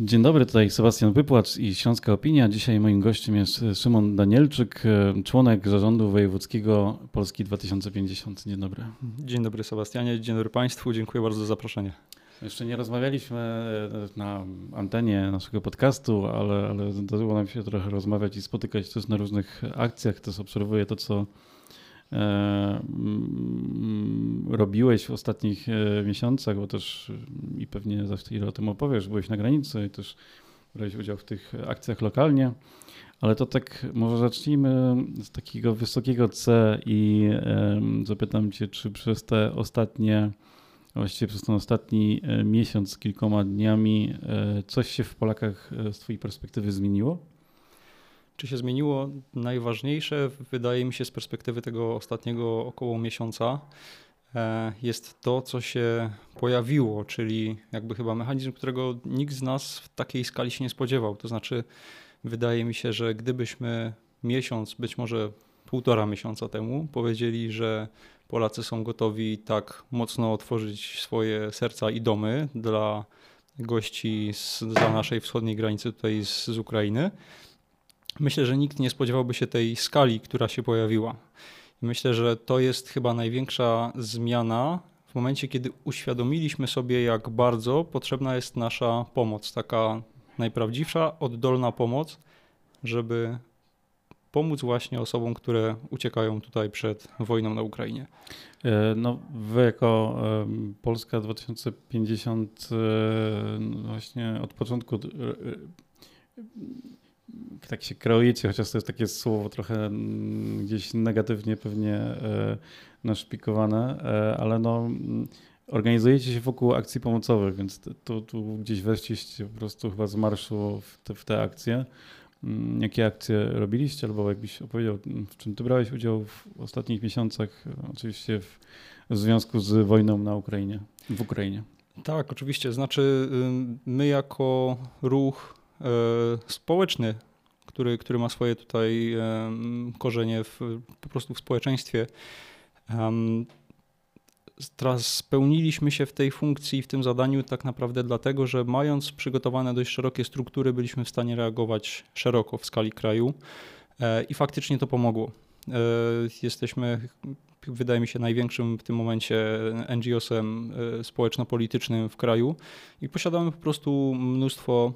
Dzień dobry, tutaj Sebastian Wypłacz i Śląska Opinia. Dzisiaj moim gościem jest Szymon Danielczyk, członek zarządu wojewódzkiego Polski 2050. Dzień dobry. Dzień dobry Sebastianie, dzień dobry Państwu, dziękuję bardzo za zaproszenie. Jeszcze nie rozmawialiśmy na antenie naszego podcastu, ale, ale zdarzyło nam się trochę rozmawiać i spotykać też na różnych akcjach. Też obserwuję to, co e, robiłeś w ostatnich e, miesiącach, bo też i pewnie za chwilę o tym opowiesz, byłeś na granicy i też brałeś udział w tych akcjach lokalnie. Ale to tak może zacznijmy z takiego wysokiego C i zapytam Cię, czy przez te ostatnie, właściwie przez ten ostatni e, miesiąc z kilkoma dniami coś się w Polakach z Twojej perspektywy zmieniło? Czy się zmieniło? Najważniejsze, wydaje mi się, z perspektywy tego ostatniego około miesiąca, e, jest to, co się pojawiło, czyli jakby chyba mechanizm, którego nikt z nas w takiej skali się nie spodziewał. To znaczy, wydaje mi się, że gdybyśmy miesiąc, być może półtora miesiąca temu powiedzieli, że Polacy są gotowi tak mocno otworzyć swoje serca i domy dla gości z, za naszej wschodniej granicy tutaj z, z Ukrainy, myślę, że nikt nie spodziewałby się tej skali, która się pojawiła. Myślę, że to jest chyba największa zmiana w momencie, kiedy uświadomiliśmy sobie, jak bardzo potrzebna jest nasza pomoc, taka najprawdziwsza, oddolna pomoc, żeby pomóc właśnie osobom, które uciekają tutaj przed wojną na Ukrainie. E, no, wy jako Polska 2050 e, no właśnie od początku tak się kreujecie, chociaż to jest takie słowo trochę mm, gdzieś negatywnie pewnie e, naszpikowane, e, ale no mm, organizujecie się wokół akcji pomocowych, więc tu, tu gdzieś weszliście po prostu chyba z marszu w te, w te akcje. Mm, jakie akcje robiliście, albo jakbyś opowiedział, w czym ty brałeś udział w ostatnich miesiącach, oczywiście w, w związku z wojną na Ukrainie, w Ukrainie? Tak, oczywiście. Znaczy, my jako ruch społeczny który, który ma swoje tutaj korzenie w, po prostu w społeczeństwie. Teraz spełniliśmy się w tej funkcji, w tym zadaniu tak naprawdę dlatego, że mając przygotowane dość szerokie struktury, byliśmy w stanie reagować szeroko w skali kraju e, i faktycznie to pomogło. E, jesteśmy, wydaje mi się, największym w tym momencie NGO-sem e, społeczno-politycznym w kraju i posiadamy po prostu mnóstwo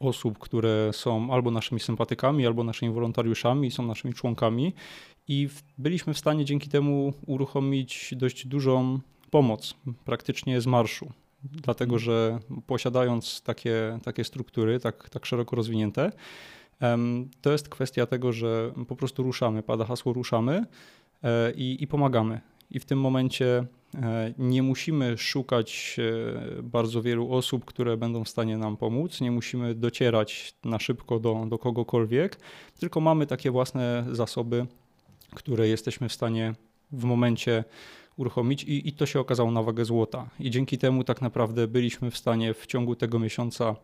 osób, które są albo naszymi sympatykami, albo naszymi wolontariuszami, są naszymi członkami i byliśmy w stanie dzięki temu uruchomić dość dużą pomoc, praktycznie z marszu. Dlatego, że posiadając takie, takie struktury, tak, tak szeroko rozwinięte, to jest kwestia tego, że po prostu ruszamy, pada hasło ruszamy e, i, i pomagamy. I w tym momencie nie musimy szukać e, bardzo wielu osób, które będą w stanie nam pomóc, nie musimy docierać na szybko do, do kogokolwiek, tylko mamy takie własne zasoby, które jesteśmy w stanie w momencie uruchomić i, i to się okazało na wagę złota. I dzięki temu tak naprawdę byliśmy w stanie w ciągu tego miesiąca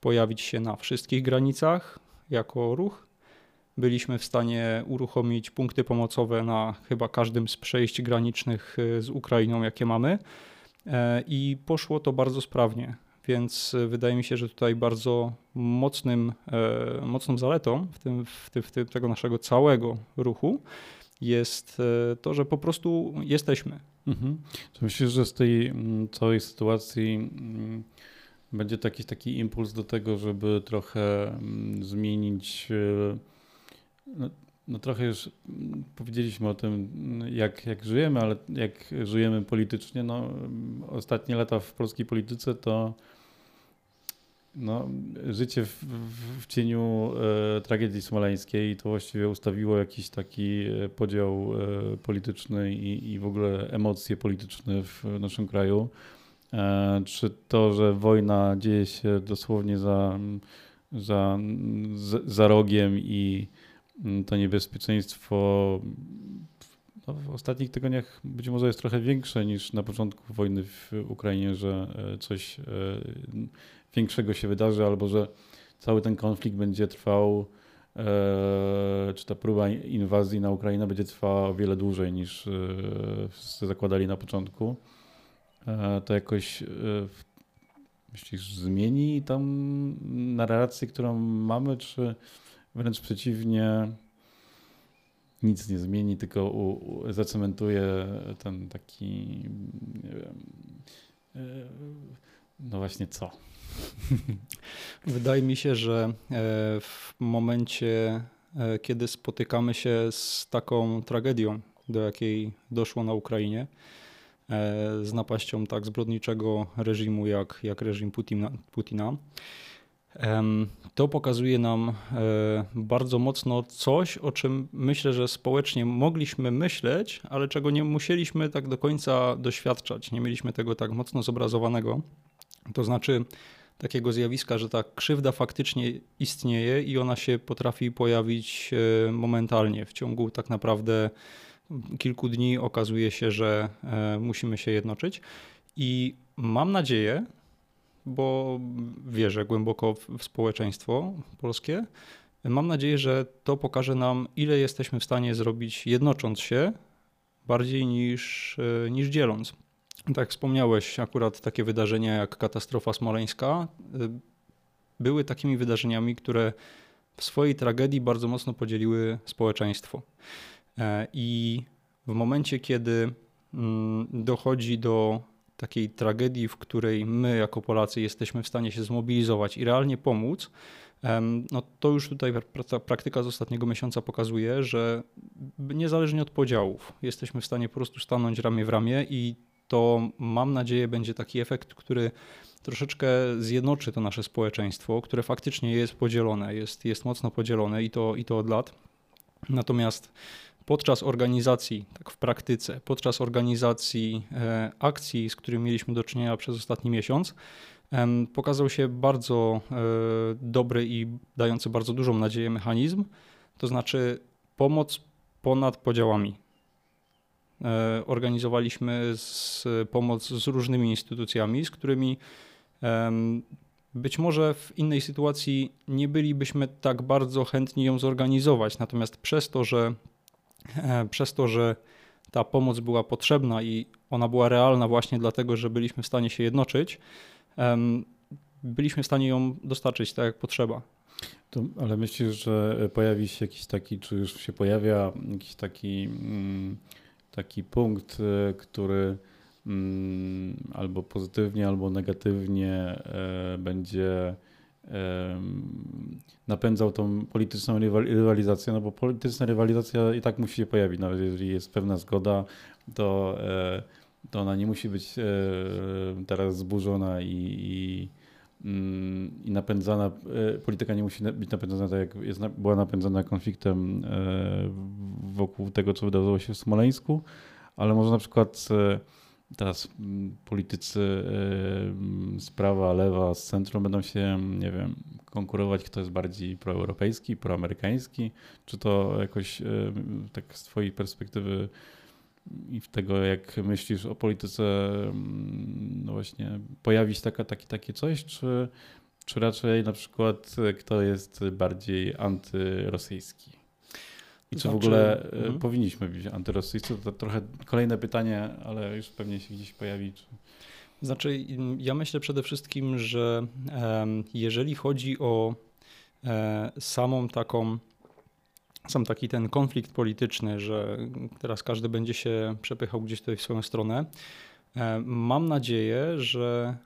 pojawić się na wszystkich granicach jako ruch byliśmy w stanie uruchomić punkty pomocowe na chyba każdym z przejść granicznych y, z Ukrainą, jakie mamy. E, I poszło to bardzo sprawnie, więc y, wydaje mi się, że tutaj bardzo mocnym, e, mocną zaletą w tym, w tym, w tym tego naszego całego ruchu jest e, to, że po prostu jesteśmy. Mhm. Że z tej mm, całej sytuacji mm, będzie taki, taki impuls do tego, żeby trochę mm, zmienić no, no trochę już powiedzieliśmy o tym, jak, jak żyjemy, ale jak żyjemy politycznie, no ostatnie lata w polskiej polityce to no, życie w, w, w cieniu e, tragedii smoleńskiej to właściwie ustawiło jakiś taki e, podział e, polityczny i, i w ogóle emocje polityczne w naszym kraju. E, czy to, że wojna dzieje się dosłownie za, za, za rogiem i Mm, to niebezpieczeństwo no, w ostatnich tygodniach być może jest trochę większe niż na początku wojny w Ukrainie, że e, coś e, większego się wydarzy albo że cały ten konflikt będzie trwał, e, czy ta próba inwazji na Ukrainę będzie trwała o wiele dłużej niż wszyscy zakładali na początku. To jakoś myślisz, zmieni tą narrację, którą mamy, czy wręcz przeciwnie, nic nie zmieni, tylko u, u, zacementuje ten taki, wiem, e, no właśnie co? Wydaje mi się, że e, w momencie, e, kiedy spotykamy się z taką tragedią, do jakiej doszło na Ukrainie, z napaścią tak zbrodniczego reżimu jak, jak reżim Putina, Putina to pokazuje nam e, bardzo mocno coś, o czym myślę, że społecznie mogliśmy myśleć, ale czego nie musieliśmy tak do końca doświadczać. Nie mieliśmy tego tak mocno zobrazowanego. To znaczy takiego zjawiska, że ta krzywda faktycznie istnieje i ona się potrafi pojawić e, momentalnie. W ciągu tak naprawdę kilku dni okazuje się, że e, musimy się jednoczyć. I mam nadzieję, bo wierzę głęboko w społeczeństwo polskie. Mam nadzieję, że to pokaże nam, ile jesteśmy w stanie zrobić jednocząc się bardziej niż, e, niż dzieląc. Tak wspomniałeś, akurat takie wydarzenia jak katastrofa smoleńska e, były takimi wydarzeniami, które w swojej tragedii bardzo mocno podzieliły społeczeństwo. E, I w momencie, kiedy mm, dochodzi do takiej tragedii, w której my jako Polacy jesteśmy w stanie się zmobilizować i realnie pomóc, no to już tutaj praktyka z ostatniego miesiąca pokazuje, że niezależnie od podziałów jesteśmy w stanie po prostu stanąć ramię w ramię i to mam nadzieję będzie taki efekt, który troszeczkę zjednoczy to nasze społeczeństwo, które faktycznie jest podzielone, jest, jest mocno podzielone i to, i to od lat. Natomiast podczas organizacji, tak w praktyce, podczas organizacji e, akcji, z którymi mieliśmy do czynienia przez ostatni miesiąc, pokazał się bardzo e, dobry i dający bardzo dużą nadzieję mechanizm, to znaczy pomoc ponad podziałami. E, organizowaliśmy z, pomoc z różnymi instytucjami, z którymi być może w innej sytuacji nie bylibyśmy tak bardzo chętni ją zorganizować, natomiast przez to, że przez to, że ta pomoc była potrzebna i ona była realna właśnie dlatego, że byliśmy w stanie się jednoczyć, byliśmy w stanie ją dostarczyć tak, jak potrzeba. To, ale myślisz, że pojawi się jakiś taki, czy już się pojawia jakiś taki, mm, taki punkt, e, który mm, albo pozytywnie, albo negatywnie e, będzie napędzał tą polityczną rywalizację, no bo polityczna rywalizacja i tak musi się pojawić, nawet jeżeli jest pewna zgoda, to, e, to ona nie musi być e, teraz zburzona i, i, mm, i napędzana, e, polityka nie musi być napędzana tak jak jest, była napędzana konfliktem wokół tego, co wydarzyło się w Smoleńsku, ale może na przykład teraz mm, politycy y, z prawa, lewa, z centrum będą się, nie wiem, konkurować, kto jest bardziej proeuropejski, proamerykański, czy to jakoś y, tak z twojej perspektywy i w tego, jak myślisz o polityce, mm, no właśnie, pojawi się taka, taki, takie coś, czy, czy raczej na przykład kto jest bardziej antyrosyjski? I czy znaczy, w ogóle e, mhm. powinniśmy być antyrosyjscy? To trochę kolejne pytanie, ale już pewnie się gdzieś pojawi. Czy... Znaczy, ja myślę przede wszystkim, że jeżeli chodzi o e, samą taką, sam taki ten konflikt polityczny, że teraz każdy będzie się przepychał gdzieś tutaj w swoją stronę, e, mam nadzieję, że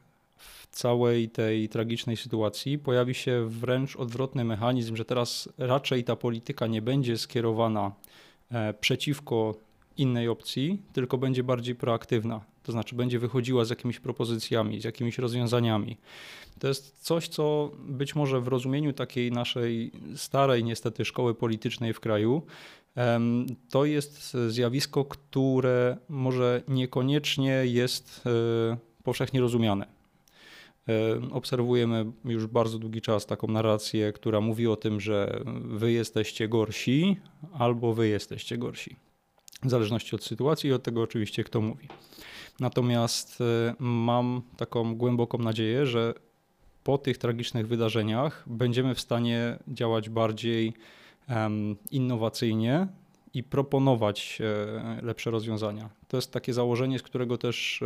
całej tej tragicznej sytuacji pojawi się wręcz odwrotny mechanizm, że teraz raczej ta polityka nie będzie skierowana e, przeciwko innej opcji, tylko będzie bardziej proaktywna. To znaczy będzie wychodziła z jakimiś propozycjami, z jakimiś rozwiązaniami. To jest coś, co być może w rozumieniu takiej naszej starej niestety szkoły politycznej w kraju, to jest zjawisko, które może niekoniecznie jest e, powszechnie rozumiane. E, obserwujemy już bardzo długi czas taką narrację, która mówi o tym, że wy jesteście gorsi albo wy jesteście gorsi. W zależności od sytuacji i od tego oczywiście, kto mówi. Natomiast e, mam taką głęboką nadzieję, że po tych tragicznych wydarzeniach będziemy w stanie działać bardziej innowacyjnie i proponować lepsze rozwiązania. To jest takie założenie, z którego też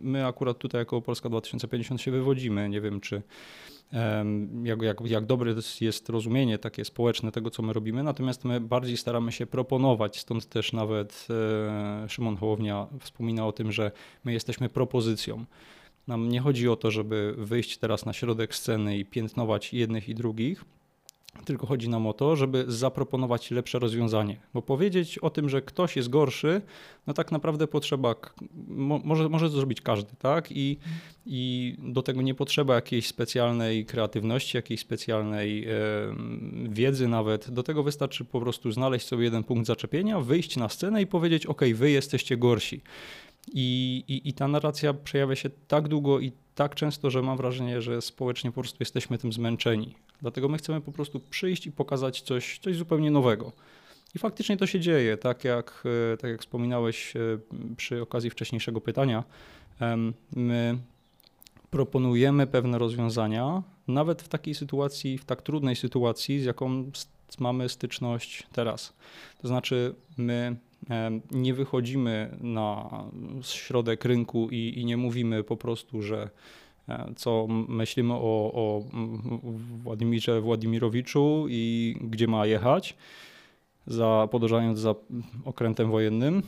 my akurat tutaj jako Polska 2050 się wywodzimy. Nie wiem, czy jak, jak, jak dobre jest rozumienie takie społeczne tego, co my robimy, natomiast my bardziej staramy się proponować, stąd też nawet e, Szymon Hołownia wspomina o tym, że my jesteśmy propozycją. Nam nie chodzi o to, żeby wyjść teraz na środek sceny i piętnować jednych i drugich, tylko chodzi nam o to, żeby zaproponować lepsze rozwiązanie. Bo powiedzieć o tym, że ktoś jest gorszy, no tak naprawdę potrzeba, może, może to zrobić każdy, tak? I, I do tego nie potrzeba jakiejś specjalnej kreatywności, jakiejś specjalnej e, wiedzy nawet. Do tego wystarczy po prostu znaleźć sobie jeden punkt zaczepienia, wyjść na scenę i powiedzieć: OK, wy jesteście gorsi. I, i, I ta narracja przejawia się tak długo i tak często, że mam wrażenie, że społecznie po prostu jesteśmy tym zmęczeni. Dlatego my chcemy po prostu przyjść i pokazać coś, coś zupełnie nowego. I faktycznie to się dzieje, tak jak, e, tak jak wspominałeś e, przy okazji wcześniejszego pytania. My proponujemy pewne rozwiązania, nawet w takiej sytuacji, w tak trudnej sytuacji, z jaką mamy styczność teraz. To znaczy, my nie wychodzimy na środek rynku i, i nie mówimy po prostu, że co myślimy o, o Władimirze Władimirowiczu i gdzie ma jechać, za, podążając za okrętem wojennym.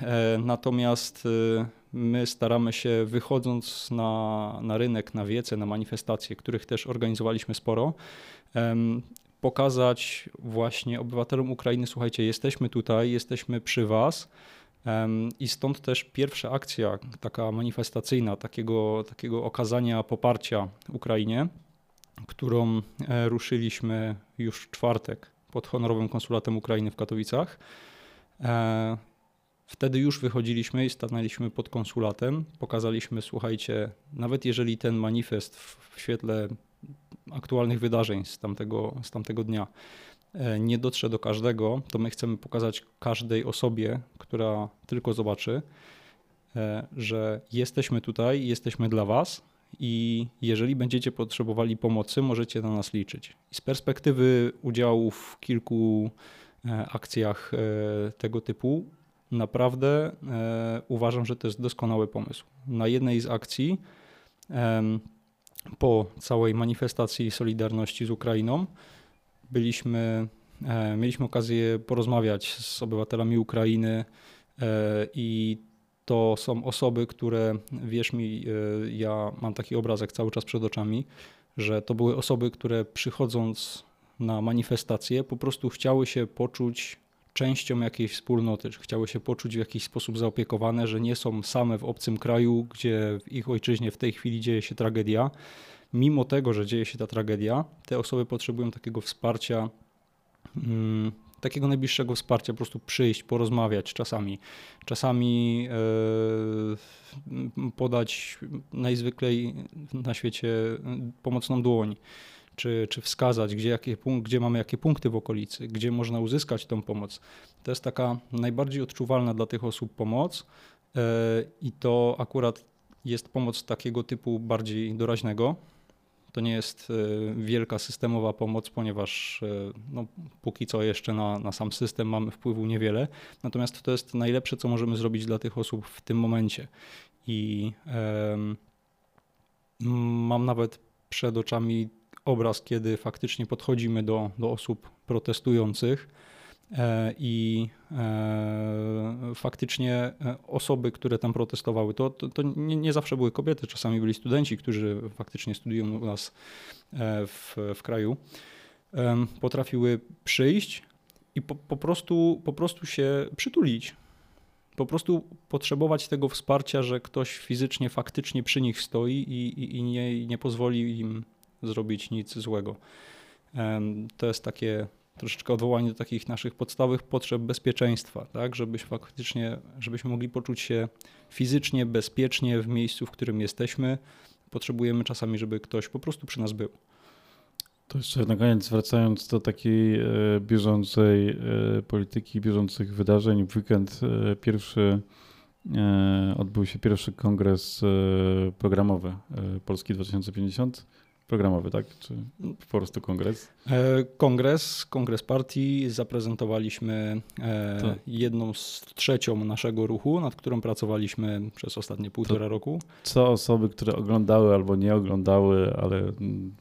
E, natomiast e, my staramy się, wychodząc na, na rynek, na wiece, na manifestacje, których też organizowaliśmy sporo, pokazać właśnie obywatelom Ukrainy, słuchajcie, jesteśmy tutaj, jesteśmy przy was. I stąd też pierwsza akcja, taka manifestacyjna, takiego, takiego okazania poparcia Ukrainie, którą e, ruszyliśmy już w czwartek pod honorowym konsulatem Ukrainy w Katowicach. E, wtedy już wychodziliśmy i stanęliśmy pod konsulatem, pokazaliśmy, słuchajcie, nawet jeżeli ten manifest w świetle aktualnych wydarzeń z tamtego, z tamtego dnia nie dotrze do każdego, to my chcemy pokazać każdej osobie, która tylko zobaczy, e, że jesteśmy tutaj, jesteśmy dla Was i jeżeli będziecie potrzebowali pomocy, możecie na nas liczyć. Z perspektywy udziału w kilku e, akcjach tego typu, naprawdę uważam, że to jest doskonały pomysł. Na jednej z akcji po całej manifestacji Solidarności z Ukrainą byliśmy, e, mieliśmy okazję porozmawiać z obywatelami Ukrainy e, i to są osoby, które, wierz mi, e, ja mam taki obrazek cały czas przed oczami, że to były osoby, które przychodząc na manifestację po prostu chciały się poczuć częścią jakiejś wspólnoty, chciały się poczuć w jakiś sposób zaopiekowane, że nie są same w obcym kraju, gdzie w ich ojczyźnie w tej chwili dzieje się tragedia. Mimo tego, że dzieje się ta tragedia, te osoby potrzebują takiego wsparcia, mm, takiego najbliższego wsparcia, po prostu przyjść, porozmawiać czasami. Czasami yy, podać najzwyklej na świecie pomocną dłoń czy, czy wskazać, gdzie, jakie, gdzie mamy jakie punkty w okolicy, gdzie można uzyskać tą pomoc. To jest taka najbardziej odczuwalna dla tych osób pomoc e, i to akurat jest pomoc takiego typu bardziej doraźnego. To nie jest e, wielka systemowa pomoc, ponieważ e, no, póki co jeszcze na, na sam system mamy wpływu niewiele. Natomiast to jest najlepsze, co możemy zrobić dla tych osób w tym momencie. I mam nawet przed oczami obraz, kiedy faktycznie podchodzimy do, do osób protestujących i e, faktycznie e, osoby, które tam protestowały, to, to, to nie, nie, zawsze były kobiety, czasami byli studenci, którzy faktycznie studiują u nas w, w kraju, potrafiły przyjść i po, po, prostu, po prostu się przytulić. Po prostu potrzebować tego wsparcia, że ktoś fizycznie, faktycznie przy nich stoi i, i, i nie, nie pozwoli im zrobić nic złego. To jest takie troszeczkę odwołanie do takich naszych podstawowych potrzeb bezpieczeństwa, tak, żebyśmy faktycznie, żebyśmy mogli poczuć się fizycznie bezpiecznie w miejscu, w którym jesteśmy. Potrzebujemy czasami, żeby ktoś po prostu przy nas był. To jeszcze na koniec wracając do takiej e, bieżącej e, polityki, bieżących wydarzeń. W weekend e, pierwszy odbył się pierwszy kongres programowy Polski 2050 programowy, tak? Czy po prostu kongres? E, kongres, kongres partii. Zaprezentowaliśmy e, to. jedną z trzecią naszego ruchu, nad którą pracowaliśmy przez ostatnie półtora to roku. Co osoby, które oglądały albo nie oglądały, ale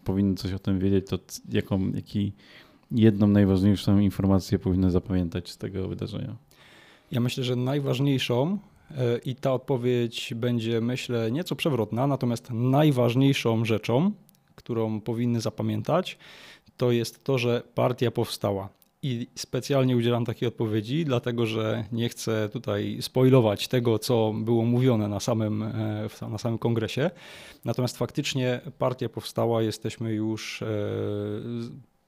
powinny coś o tym wiedzieć, to jaką, jaki jedną najważniejszą informację powinny zapamiętać z tego wydarzenia? Ja myślę, że najważniejszą e, i ta odpowiedź będzie, myślę, nieco przewrotna, natomiast najważniejszą rzeczą którą powinny zapamiętać, to jest to, że partia powstała. I specjalnie udzielam takiej odpowiedzi, dlatego że nie chcę tutaj spoilować tego, co było mówione na samym, e, na samym kongresie. Natomiast faktycznie partia powstała, jesteśmy już e,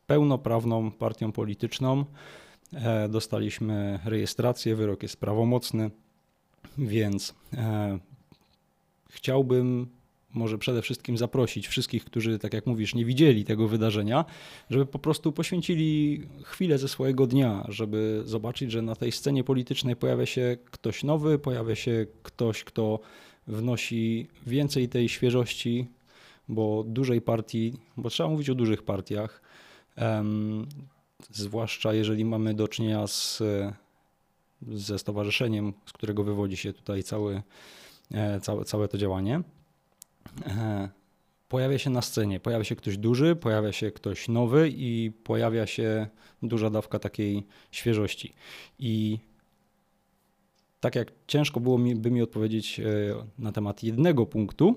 pełnoprawną partią polityczną. E, dostaliśmy rejestrację, wyrok jest prawomocny, więc chciałbym może przede wszystkim zaprosić wszystkich, którzy, tak jak mówisz, nie widzieli tego wydarzenia, żeby po prostu poświęcili chwilę ze swojego dnia, żeby zobaczyć, że na tej scenie politycznej pojawia się ktoś nowy, pojawia się ktoś, kto wnosi więcej tej świeżości, bo dużej partii, bo trzeba mówić o dużych partiach, um, zwłaszcza jeżeli mamy do czynienia z, ze stowarzyszeniem, z którego wywodzi się tutaj cały, e, całe, całe to działanie pojawia się na scenie. Pojawia się ktoś duży, pojawia się ktoś nowy i pojawia się duża dawka takiej świeżości. I tak jak ciężko było mi, by mi odpowiedzieć e, na temat jednego punktu,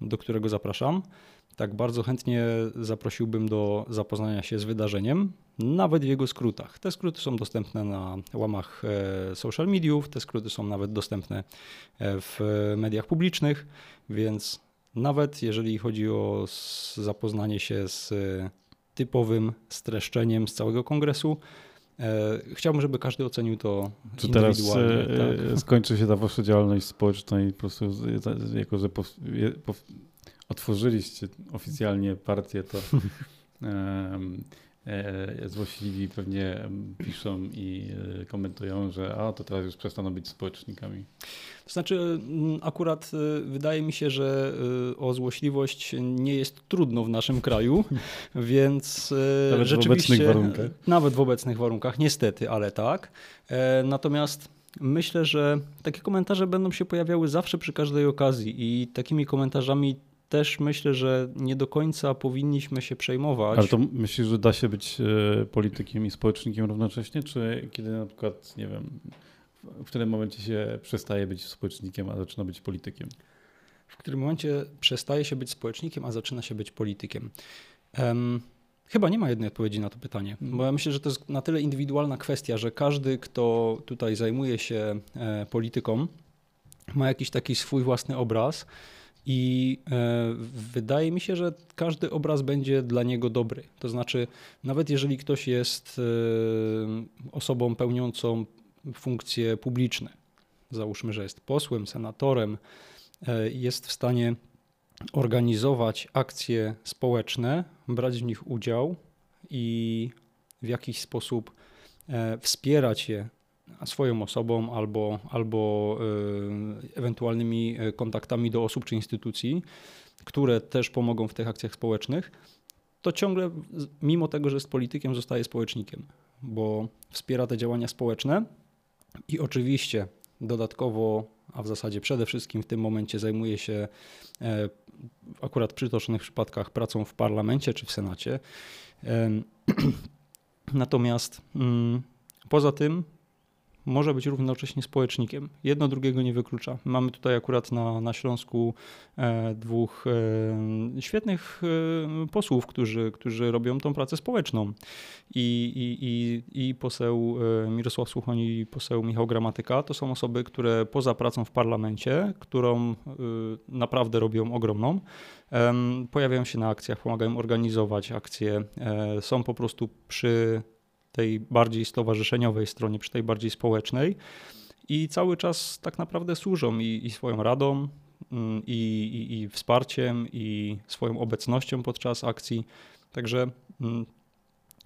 do którego zapraszam, tak bardzo chętnie zaprosiłbym do zapoznania się z wydarzeniem, nawet w jego skrótach. Te skróty są dostępne na łamach e, social mediów, te skróty są nawet dostępne e, w mediach publicznych, więc nawet jeżeli chodzi o zapoznanie się z e, typowym streszczeniem z całego kongresu, e, Chciałbym, żeby każdy ocenił to Czy teraz e, tak? skończy się ta wasza działalność społeczna i po prostu jako, że otworzyliście oficjalnie partię, to złośliwi pewnie piszą i e, komentują, że a to teraz już przestaną być społecznikami. To znaczy, mm, akurat e, wydaje mi się, że o złośliwość nie jest trudno w naszym kraju, więc nawet rzeczywiście. W obecnych warunkach. Nawet w obecnych warunkach, niestety, ale tak. Natomiast myślę, że takie komentarze będą się pojawiały zawsze przy każdej okazji i takimi komentarzami też myślę, że nie do końca powinniśmy się przejmować. Ale to myślisz, że da się być e, politykiem i społecznikiem równocześnie, czy kiedy na przykład, nie wiem, w którym momencie się przestaje być społecznikiem, a zaczyna być politykiem? W którym momencie przestaje się być społecznikiem, a zaczyna się być politykiem? Um, chyba nie ma jednej odpowiedzi na to pytanie, bo ja myślę, że to jest na tyle indywidualna kwestia, że każdy, kto tutaj zajmuje się e, polityką, ma jakiś taki swój własny obraz i e, wydaje mi się, że każdy obraz będzie dla niego dobry. To znaczy, nawet jeżeli ktoś jest e, osobą pełniącą funkcje publiczne, załóżmy, że jest posłem, senatorem, e, jest w stanie organizować akcje społeczne, brać w nich udział i w jakiś sposób wspierać je swoją osobą albo, albo y, ewentualnymi y, kontaktami do osób czy instytucji, które też pomogą w tych akcjach społecznych, to ciągle, mimo tego, że jest politykiem, zostaje społecznikiem, bo wspiera te działania społeczne i oczywiście dodatkowo, a w zasadzie przede wszystkim w tym momencie zajmuje się e, akurat w przytoczonych przypadkach pracą w parlamencie czy w Senacie. Natomiast mm, poza tym może być równocześnie społecznikiem. Jedno drugiego nie wyklucza. Mamy tutaj akurat na, na Śląsku e, dwóch e, świetnych e, posłów, którzy, którzy robią tą pracę społeczną. I, i, i, i poseł Mirosław Słuchoń i poseł Michał Gramatyka to są osoby, które poza pracą w parlamencie, którą naprawdę robią ogromną, pojawiają się na akcjach, pomagają organizować akcje, są po prostu przy tej bardziej stowarzyszeniowej stronie, przy tej bardziej społecznej i cały czas tak naprawdę służą i, i swoją radą, mm, i, i, i, wsparciem, i swoją obecnością podczas akcji. Także mm,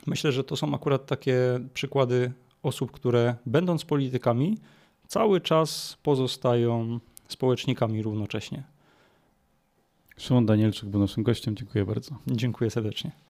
myślę, że to są akurat takie przykłady osób, które będąc politykami, cały czas pozostają społecznikami równocześnie. Szymon Danielczyk był naszym gościem. Dziękuję bardzo. Dziękuję serdecznie.